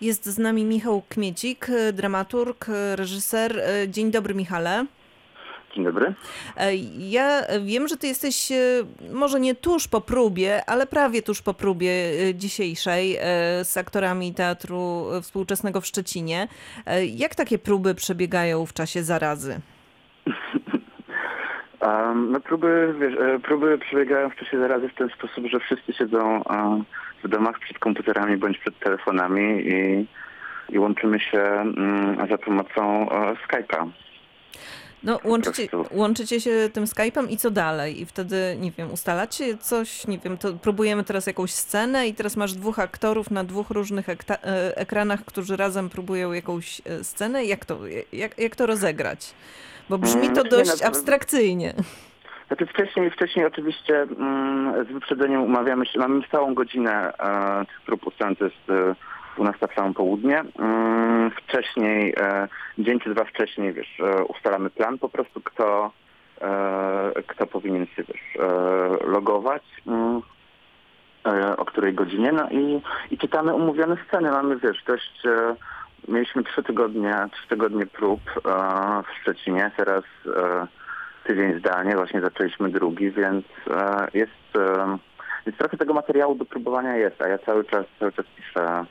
Jest z nami Michał Kmiecik, dramaturg, reżyser. Dzień dobry, Michale. Dzień dobry. E, ja wiem, że ty jesteś e, może nie tuż po próbie, ale prawie tuż po próbie e, dzisiejszej z aktorami Teatru Współczesnego w Szczecinie. Jak takie próby przebiegają w czasie zarazy? no próby, wiesz, próby przebiegają w czasie zarazy w ten sposób, że wszyscy siedzą w domach przed komputerami bądź przed telefonami i, i łączymy się mm, za pomocą Skype'a. No, łączycie, łączycie się tym Skype'em i co dalej? I wtedy, nie wiem, ustalacie coś, nie wiem, to próbujemy teraz jakąś scenę i teraz masz dwóch aktorów na dwóch różnych e, ekranach, którzy razem próbują jakąś e, scenę. Jak to, jak, jak to rozegrać? Bo brzmi to mm, dość abstrakcyjnie. Znaczy wcześniej, wcześniej oczywiście mm, z wyprzedzeniem umawiamy się, mamy całą godzinę e, tych prób jest e, u nas południe. Mm, wcześniej, e, dzień czy dwa wcześniej, wiesz, e, ustalamy plan po prostu, kto, e, kto powinien się, wiesz, logować mm, o której godzinie, no i, i czytamy umówione sceny. Mamy, wiesz, dość, mieliśmy trzy tygodnie, trzy tygodnie prób w Szczecinie, teraz tydzień zdalnie, właśnie zaczęliśmy drugi, więc jest, więc trochę tego materiału do próbowania jest, a ja cały czas, cały czas piszę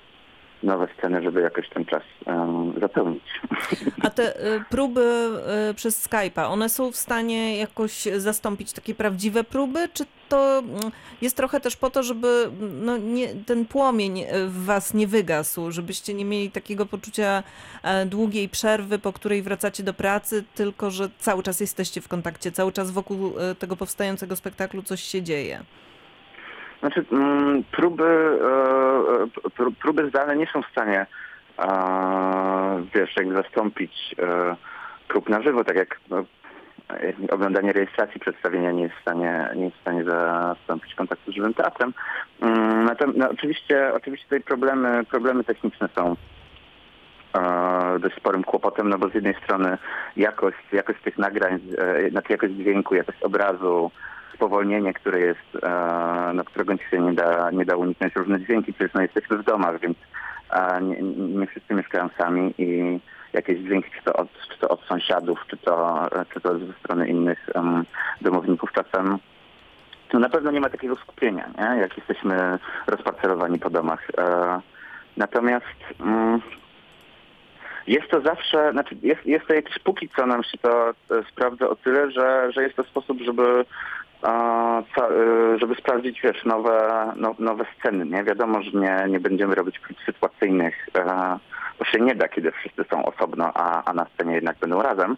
nowe sceny, żeby jakoś ten czas um, zapełnić. A te y, próby y, przez Skype'a, one są w stanie jakoś zastąpić takie prawdziwe próby, czy to mm, jest trochę też po to, żeby no, nie, ten płomień w was nie wygasł, żebyście nie mieli takiego poczucia e, długiej przerwy, po której wracacie do pracy, tylko że cały czas jesteście w kontakcie, cały czas wokół e, tego powstającego spektaklu coś się dzieje? Znaczy, mm, próby, e, e, próby zdalne nie są w stanie, wiesz, jak zastąpić e, prób na żywo, tak jak no, oglądanie rejestracji przedstawienia nie jest w stanie, nie jest w stanie zastąpić kontaktu z żywym teatrem. Mm, natomiast no, oczywiście, oczywiście tutaj problemy, problemy techniczne są dość sporym kłopotem, no bo z jednej strony jakość, jakość tych nagrań, jakość dźwięku, jakość obrazu, spowolnienie, które jest, e, no, którego się nie da, nie da uniknąć różne dźwięki, przecież no, jesteśmy w domach, więc e, nie, nie wszyscy mieszkają sami i jakieś dźwięki, czy to od, czy to od sąsiadów, czy to, czy to ze strony innych um, domowników czasem no na pewno nie ma takiego skupienia, nie? jak jesteśmy rozparcelowani po domach. E, natomiast mm, jest to zawsze, znaczy jest, jest to jakieś póki co nam się to sprawdza o tyle, że, że jest to sposób, żeby żeby sprawdzić, wiesz, nowe, no, nowe sceny, nie? Wiadomo, że nie, nie będziemy robić prób sytuacyjnych, e, bo się nie da, kiedy wszyscy są osobno, a, a na scenie jednak będą razem.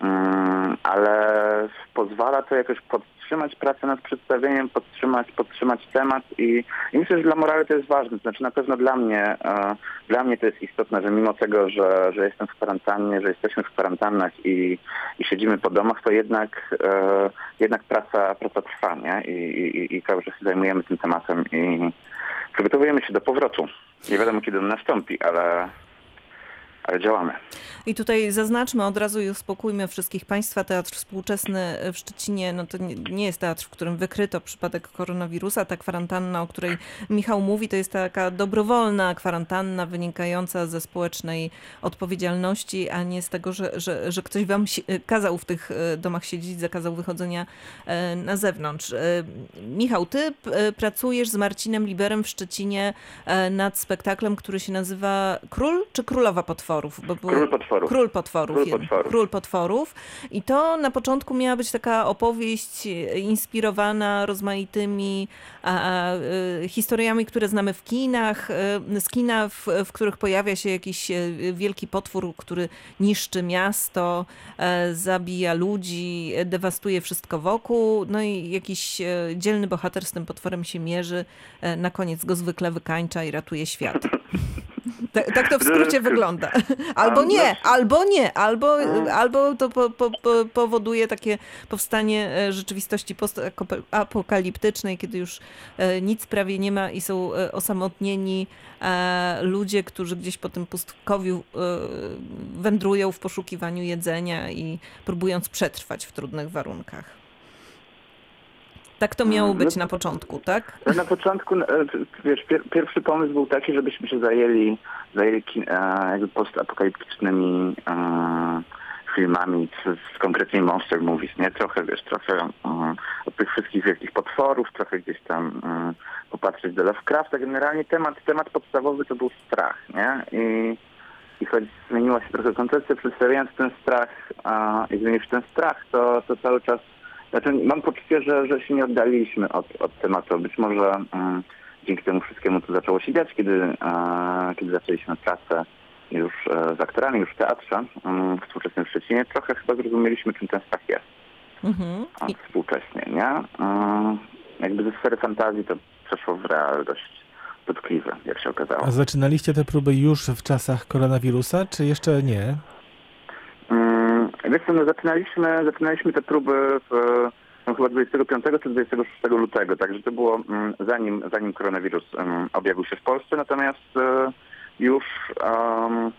Mm, ale pozwala to jakoś podtrzymać pracę nad przedstawieniem, podtrzymać, podtrzymać temat i, i myślę, że dla morale to jest ważne. Znaczy na pewno dla mnie, e, dla mnie to jest istotne, że mimo tego, że, że jestem w kwarantannie, że jesteśmy w kwarantannach i, i siedzimy po domach, to jednak, e, jednak praca, praca trwa, nie? I, i, i cały czas się zajmujemy tym tematem i przygotowujemy się do powrotu. Nie wiadomo kiedy on nastąpi, ale ale działamy. I tutaj zaznaczmy od razu i uspokójmy wszystkich Państwa. Teatr Współczesny w Szczecinie no to nie jest teatr, w którym wykryto przypadek koronawirusa. Ta kwarantanna, o której Michał mówi, to jest taka dobrowolna kwarantanna wynikająca ze społecznej odpowiedzialności, a nie z tego, że, że, że ktoś Wam kazał w tych e, domach siedzieć, zakazał wychodzenia e, na zewnątrz. E, Michał, Ty pracujesz z Marcinem Liberem w Szczecinie nad spektaklem, który się nazywa Król czy Królowa Potworu? Potworów. Bo był Król potworów. Król potworów. Król potworów. Król potworów. I to na początku miała być taka opowieść inspirowana rozmaitymi a, a, y, historiami, które znamy w kinach, y, z kina, w, w, których pojawia się jakiś wielki potwór, który niszczy miasto, e, zabija ludzi, dewastuje wszystko wokół, no i jakiś dzielny bohater z tym potworem się mierzy, e, na koniec go zwykle wykańcza i ratuje świat. Tak, tak to w skrócie wygląda. Albo nie, albo nie, albo, albo to po, po, po, powoduje takie powstanie e, rzeczywistości postapokaliptycznej, kiedy już e, nic prawie nie ma i są e, osamotnieni ludzie, którzy gdzieś po tym pustkowiu wędrują w poszukiwaniu jedzenia i próbując przetrwać w trudnych warunkach. Tak to miało być no, na początku, tak? Na początku, e, wiesz, pier, pierwszy pomysł był taki, żebyśmy się zajęli, zajęli e, jakby postapokaliptycznymi e, filmami z, z konkretnie monster movies, nie? Trochę, wiesz, trochę um, od tych wszystkich wielkich potworów, trochę gdzieś tam um, popatrzeć do Lovecrafta. Generalnie temat, temat podstawowy to był strach, nie? I, i choć zmieniła się trochę koncepcja, przedstawiając ten strach a, i zmienić ten strach, to, to cały czas znaczy, mam poczucie, że, że się nie oddaliliśmy od, od tematu. Być może um, dzięki temu wszystkiemu to zaczęło się dziać, kiedy, a, kiedy zaczęliśmy pracę już e, z aktorami, już w teatrze um, współczesnym Szczecinie, trochę chyba zrozumieliśmy, czym ten strach jest. Mhm. I... Współcześnie, nie? Um, jakby ze sfery fantazji to przeszło w realność dotkliwe, jak się okazało. A zaczynaliście te próby już w czasach koronawirusa, czy jeszcze nie? Wiesz co, no zaczynaliśmy, zaczynaliśmy te próby w, no chyba 25 czy 26 lutego, także to było mm, zanim, zanim koronawirus um, objawił się w Polsce, natomiast e, już um,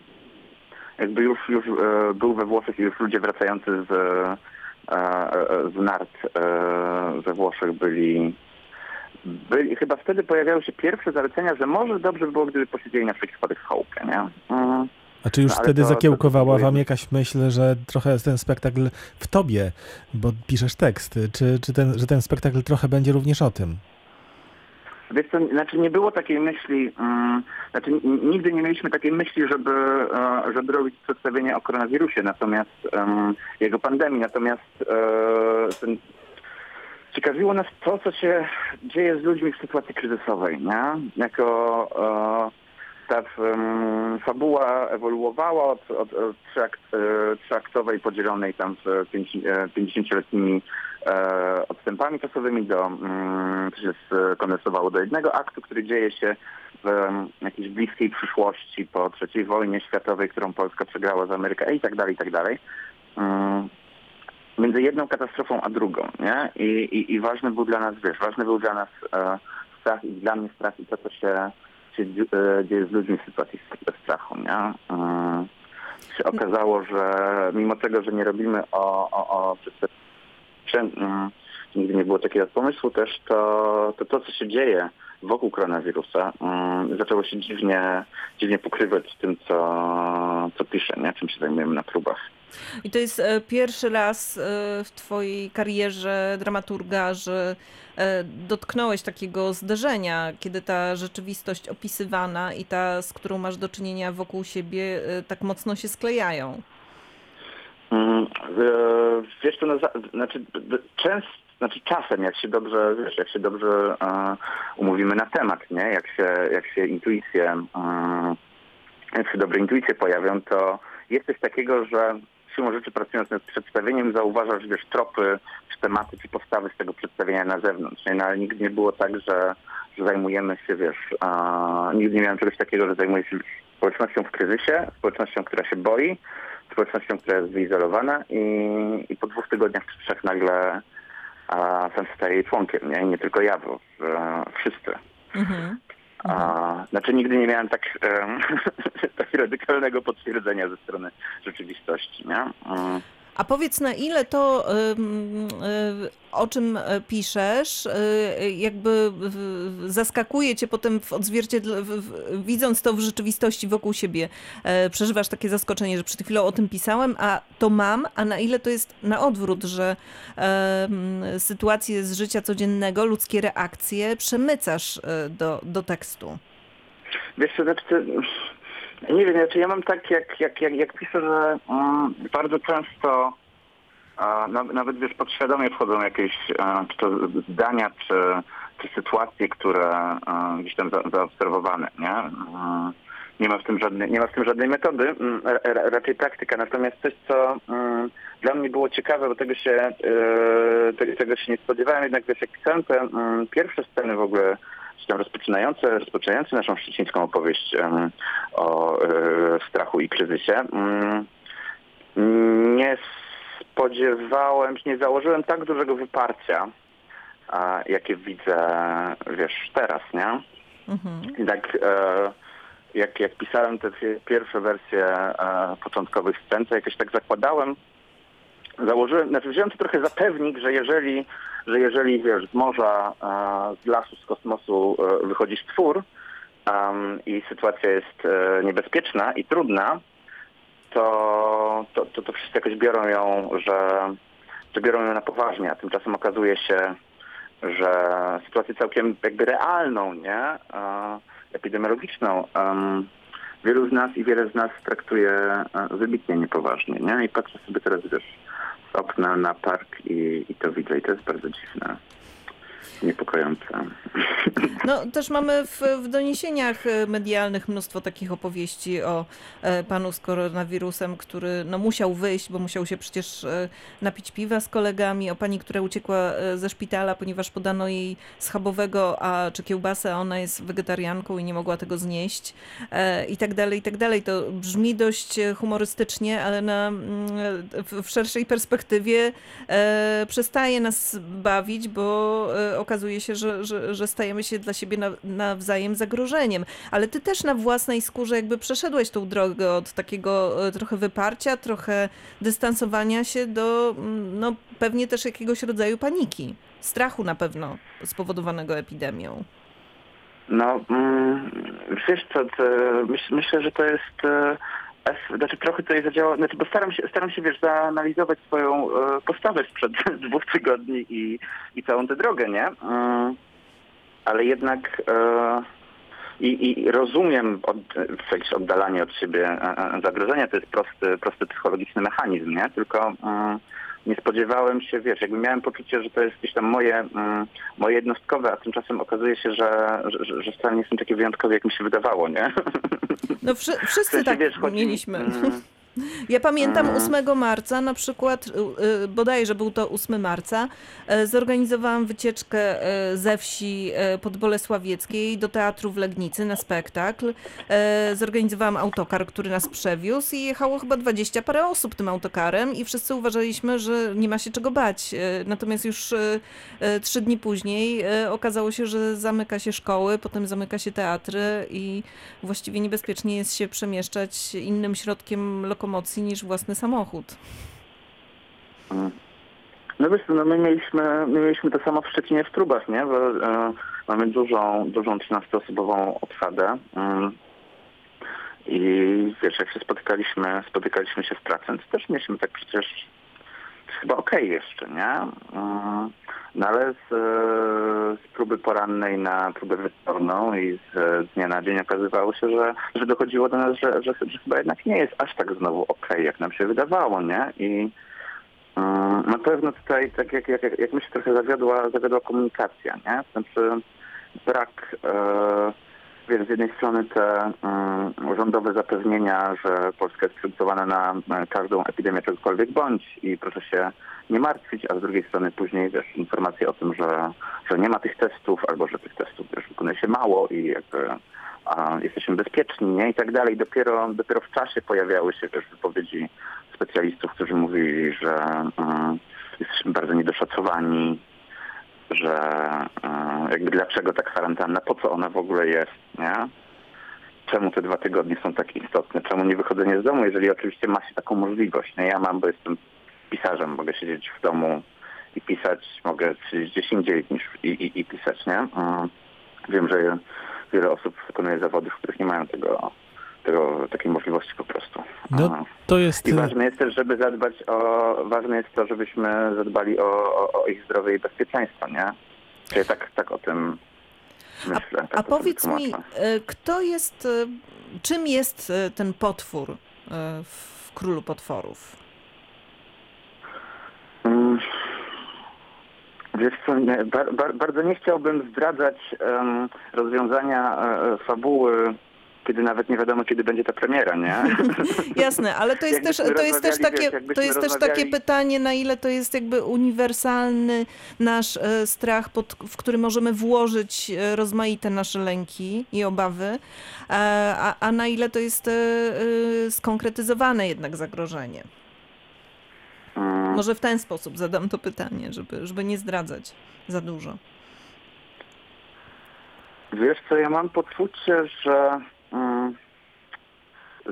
jakby już, już e, był we Włoszech i już ludzie wracający z, e, z nart we Włoszech byli byli, chyba wtedy pojawiały się pierwsze zalecenia, że może dobrze by było, gdyby posiedzieli na wypadek w chałupie, nie? A czy już no, wtedy to, zakiełkowała to, to, wam jakaś myśl, że trochę ten spektakl w tobie, bo piszesz tekst, czy, czy ten, że ten spektakl trochę będzie również o tym? Wiesz co, znaczy nie było takiej myśli, um, znaczy nigdy nie mieliśmy takiej myśli, żeby, uh, żeby robić przedstawienie o koronawirusie, natomiast um, jego pandemii, natomiast uh, ten, ciekawiło nas to, co się dzieje z ludźmi w sytuacji kryzysowej, nie? Jako uh, ta um, fabuła ewoluowała od, od, od trzyakt, e, trzyaktowej podzielonej tam w 50-letnimi e, e, odstępami czasowymi do, to się skondensowało do jednego aktu, który dzieje się w jakiejś bliskiej przyszłości po III wojnie światowej, którą Polska przegrała z Ameryką i tak dalej, i tak dalej. Um, między jedną katastrofą a drugą, nie? I, i, i ważny był dla nas, wiesz, ważny był dla nas e, strach i dla mnie strach i to, co się się dzieje z ludźmi w sytuacji strachu, nie? E, się okazało, że mimo tego, że nie robimy o, o, o mm, nigdy nie było takiego pomysłu też, to, to to, co się dzieje wokół koronawirusa, um, zaczęło się dziwnie, dziwnie pokrywać z tym, co, co piszę, nie? czym się zajmujemy na próbach. I to jest e, pierwszy raz e, w twojej karierze dramaturga, że e, dotknąłeś takiego zderzenia, kiedy ta rzeczywistość opisywana i ta, z którą masz do czynienia wokół siebie, tak mocno się sklejają. Mm, wiesz, to na, znaczy, często znaczy czasem, jak się dobrze, wiesz, jak się dobrze umówimy na temat, nie? Jak się, jak się intuicje, jak się dobre intuicje pojawią, to jest coś takiego, że siłą rzeczy pracując nad przedstawieniem zauważasz, wiesz, tropy, czy tematy, czy postawy z tego przedstawienia na zewnątrz. Nie? No, ale nigdy nie było tak, że, że zajmujemy się, wiesz, a, nigdy nie miałem czegoś takiego, że zajmuję się społecznością w kryzysie, społecznością, która się boi, społecznością, która jest wyizolowana i, i po dwóch tygodniach czy trzech nagle a, sam staje jej członkiem, nie? Nie tylko ja, bo e, wszyscy. Mhm. A, znaczy nigdy nie miałem tak, um, tak radykalnego potwierdzenia ze strony rzeczywistości. Nie? Um. A powiedz, na ile to, o czym e, piszesz, e, jakby zaskakuje cię potem w odzwierciedle, widząc to w rzeczywistości wokół siebie. E, przeżywasz takie zaskoczenie, że przed chwilą o tym pisałem, a to mam, a na ile to jest na odwrót, że sytuacje z życia codziennego, ludzkie reakcje przemycasz do, do tekstu. Wiesz co, znaczy, nie wiem, znaczy ja mam tak, jak, jak, jak, jak piszę, że um, bardzo często a, nawet wiesz, podświadomie wchodzą jakieś a, czy to zdania, czy, czy sytuacje, które a, gdzieś tam za, zaobserwowane, nie? nie ma w tym żadnej, nie ma w tym żadnej metody, mm, raczej praktyka. Natomiast coś, co dla mnie było ciekawe, bo tego się, e, tego, się nie spodziewałem, jednak wiesz, jak pisałem te pierwsze sceny w ogóle tam rozpoczynające, rozpoczynające naszą szczecińską opowieść um, o e, strachu i kryzysie, um, nie spodziewałem się, nie założyłem tak dużego wyparcia, a, jakie widzę, wiesz, teraz, nie? Mhm. tak e, jak, jak pisałem te pierwsze wersje e, początkowych scen, to jakoś tak zakładałem, założyłem, znaczy wziąłem to trochę za pewnik, że jeżeli, że jeżeli wiesz, z morza, z lasu, z kosmosu wychodzi stwór um, i sytuacja jest niebezpieczna i trudna, to, to, to, to wszyscy jakoś biorą ją, że, że biorą ją na poważnie, a tymczasem okazuje się, że sytuację całkiem jakby realną, nie? Epidemiologiczną. Um, wielu z nas i wiele z nas traktuje e, wybitnie niepoważnie, nie? I patrzę sobie teraz wiesz, okna na park i, i to widzę i to jest bardzo dziwne niepokojące. No też mamy w, w, doniesieniach e, medialnych mnóstwo takich opowieści o e, panu z koronawirusem, który no, musiał wyjść, bo musiał się przecież e, napić piwa z kolegami, o pani, która uciekła ze szpitala, ponieważ podano jej schabowego, a czy kiełbasę, a ona jest wegetarianką i nie mogła tego znieść i tak dalej, i tak dalej. To brzmi dość humorystycznie, ale na, mm, w szerszej perspektywie przestaje nas bawić, bo okazuje się, że, że, że stajemy się dla siebie nawzajem zagrożeniem. Ale ty też na własnej skórze jakby przeszedłeś tą drogę od takiego e, trochę wyparcia, trochę dystansowania się do mm, no, pewnie też jakiegoś rodzaju paniki. Strachu na pewno spowodowanego epidemią. No, mm, wiesz co, myśl, myślę, że to jest e, znaczy trochę tutaj zadziałało, znaczy bo staram się, staram się wiesz, zaanalizować swoją e, postawę sprzed dwóch tygodni i, i całą tę drogę, nie? E, ale jednak e, i, i rozumiem od, jakieś oddalanie od siebie e, e, zagrożenia, to jest prosty, prosty psychologiczny mechanizm, nie? Tylko e, nie spodziewałem się, wiesz, jakby miałem poczucie, że to jest gdzieś tam moje, mm, moje jednostkowe, a tymczasem okazuje się, że, że, że wcale nie są takie wyjątkowe, jak mi się wydawało, nie? No wszy, wszyscy w sensie, tak wiesz, mieliśmy. Mm, ja pamiętam 8 mhm. marca, na przykład, y, y, bodajże był to 8 marca, e, zorganizowałam wycieczkę e, ze wsi e, pod Bolesławieckiej do teatru w Legnicy na spektakl. Zorganizowałam autokar, który nas przewiózł i jechało chyba 20 parę osób tym autokarem i wszyscy uważaliśmy, że nie ma się czego bać. Natomiast już trzy dni później okazało się, że zamyka się szkoły, potem zamyka się teatry i właściwie niebezpiecznie jest się przemieszczać innym środkiem lokomocji lokomocji niż własny samochód. No wiesz, no my mieliśmy, my mieliśmy to samo w Szczecinie w Trubach, nie? Bo, e, mamy dużą, dużą 13-osobową obsadę. Mm. I wiesz, jak się spotykaliśmy, spotykaliśmy się w pracy, to też mieliśmy tak przecież chyba okej okay jeszcze, nie? Mm. No ale z, z, próby porannej na próbę wieczorną i z, z dnia na dzień okazywało się, że, że dochodziło do nas, że, że, że chyba jednak nie jest aż tak znowu okej, okay, jak nam się wydawało, nie? I um, na pewno tutaj, tak jak, jak, jak mi się trochę zawiodła, zawiodła komunikacja, nie? Znaczy brak... E, wiesz, z jednej strony te um, rządowe zapewnienia, że Polska jest przygotowana na każdą epidemię czegokolwiek bądź i proszę się nie martwić, a z drugiej strony później wiesz, informacje o tym, że, że nie ma tych testów albo że tych testów wiesz, wykonuje się mało i jakby a, jesteśmy bezpieczni, nie? I tak dalej. Dopiero, dopiero w czasie pojawiały się też wypowiedzi specjalistów, którzy mówili, że um, jesteśmy bardzo niedoszacowani, że e, jakby dlaczego ta kwarantanna, po co ona w ogóle jest, nie? Czemu te dwa tygodnie są tak istotne? Czemu nie wychodzenie z domu, jeżeli oczywiście ma się taką możliwość? No ja mam, bo jestem pisarzem, mogę siedzieć w domu i pisać, mogę siedzieć gdzieś indziej niż i, i, i pisać, nie? Mm. Wiem, że wiele osób wykonuje zawody, w których nie mają tego tego, takiej możliwości po prostu. No, to jest... I ważne jest też, żeby zadbać o, ważne jest to, żebyśmy zadbali o, o, o ich zdrowie i bezpieczeństwo, nie? Czyli tak, tak o tym myślę. A, tak a powiedz mi, e, kto jest, e, czym jest e, ten potwór w Królu Potworów? Mm. Wiesz co, nie, bar, bar, bardzo nie chciałbym zdradzać um, rozwiązania e, fabuły kiedy nawet nie wiadomo, kiedy będzie ta premiera, nie? Jasne, ale to jest, też, to jest też takie, wiesz, to jest też takie pytanie, na ile to jest jakby uniwersalny nasz e, strach, pod, w który możemy włożyć e, rozmaite nasze lęki i obawy, e, a, a na ile to jest skonkretyzowane jednak zagrożenie. Hmm. Może w ten sposób zadam to pytanie, żeby, żeby nie zdradzać za dużo. Wiesz co, ja mam poczucie, że.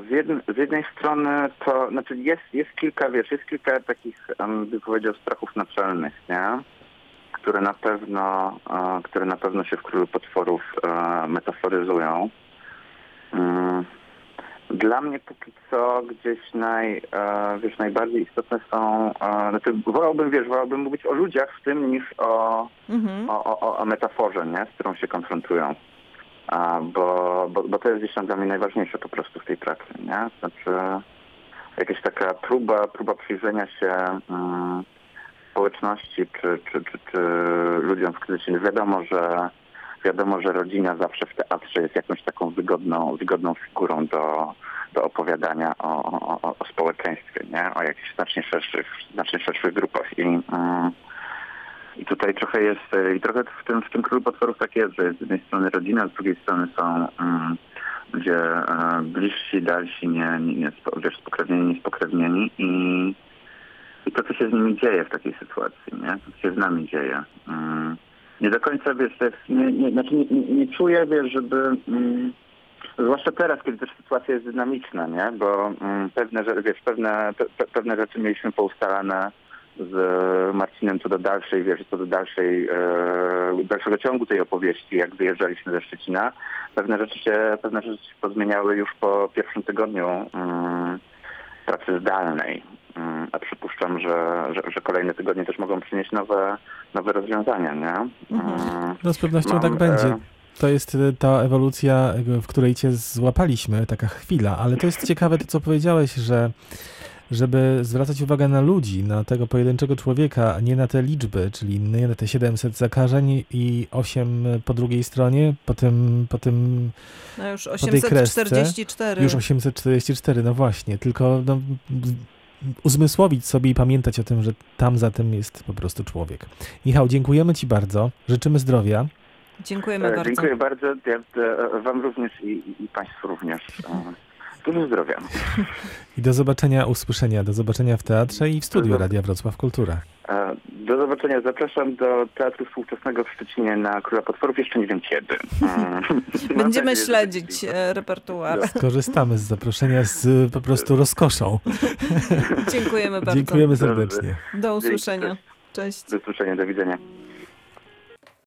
Z, jedn, z jednej strony to, znaczy jest, jest kilka, wiesz, jest kilka takich, bym powiedział, strachów naczelnych, nie? Które na pewno, które na pewno się w Królu Potworów metaforyzują. Mm. Dla mnie póki co gdzieś naj, wiesz, najbardziej istotne są, znaczy wolałbym, wiesz, wolałbym mówić o ludziach w tym niż o, mhm. o, o, o metaforze, nie? z którą się konfrontują bo, bo, bo to jest gdzieś tam dla mnie najważniejsze po prostu w tej pracy, nie? Znaczy jakaś taka próba, próba przyjrzenia się um, społeczności czy, czy, czy, czy ludziom w kryzysie. Wiadomo, że wiadomo, że rodzina zawsze w teatrze jest jakąś taką wygodną, wygodną figurą do, do opowiadania o, o, o społeczeństwie, nie? O jakichś znacznie szerszych, znacznie szerszych grupach. I, um, i tutaj trochę jest, e, i trochę w tym, w tym królu potworów tak jest, że z jednej strony rodzina, z drugiej strony są um, ludzie e, bliżsi, dalsi, nie, nie, nie wiesz, spokrewnieni, niespokrewnieni i, i to, co się z nimi dzieje w takiej sytuacji, nie? Co się z nami dzieje. Um, nie do końca, wiesz, jest, nie, nie, znaczy nie, nie, nie czuję, wiesz, żeby... Um, Zwłaszcza teraz, kiedy też sytuacja jest dynamiczna, nie? Bo um, pewne, wiesz, pewne, pe, pewne rzeczy mieliśmy poustalane z Marcinem co do dalszej, wiesz, co do dalszej, e, dalszego ciągu tej opowieści, jak wyjeżdżaliśmy ze Szczecina. Pewne rzeczy się, pewne rzeczy się pozmieniały już po pierwszym tygodniu mm, pracy zdalnej. Mm, a przypuszczam, że, że, że, kolejne tygodnie też mogą przynieść nowe, nowe rozwiązania, nie? Mhm. Mm, no z pewnością Mam, tak będzie. E, to jest e, ta ewolucja, w której cię złapaliśmy, taka chwila, ale to jest ciekawe to, co powiedziałeś, że żeby zwracać uwagę na ludzi, na tego pojedynczego człowieka, a nie na te liczby, czyli nie na te 700 zakażeń i 8 po drugiej stronie, po tym, po tym no już 844. Kresce, już 844, no właśnie, tylko no, uzmysłowić sobie i pamiętać o tym, że tam za tym jest po prostu człowiek. Michał, dziękujemy Ci bardzo, życzymy zdrowia. Dziękujemy e, bardzo. Dziękuję bardzo. E, wam również i, i Państwu również. Dużo zdrowia. I do zobaczenia, usłyszenia, do zobaczenia w teatrze i w studiu Radia Wrocław Kultura. E, do zobaczenia. Zapraszam do Teatru Współczesnego w Szczecinie na Króla Potworów. Jeszcze nie wiem kiedy. Będziemy śledzić e, repertuar. Skorzystamy z zaproszenia z po prostu rozkoszą. Dziękujemy bardzo. Dziękujemy serdecznie. Do usłyszenia. Cześć. Do usłyszenia. Do widzenia.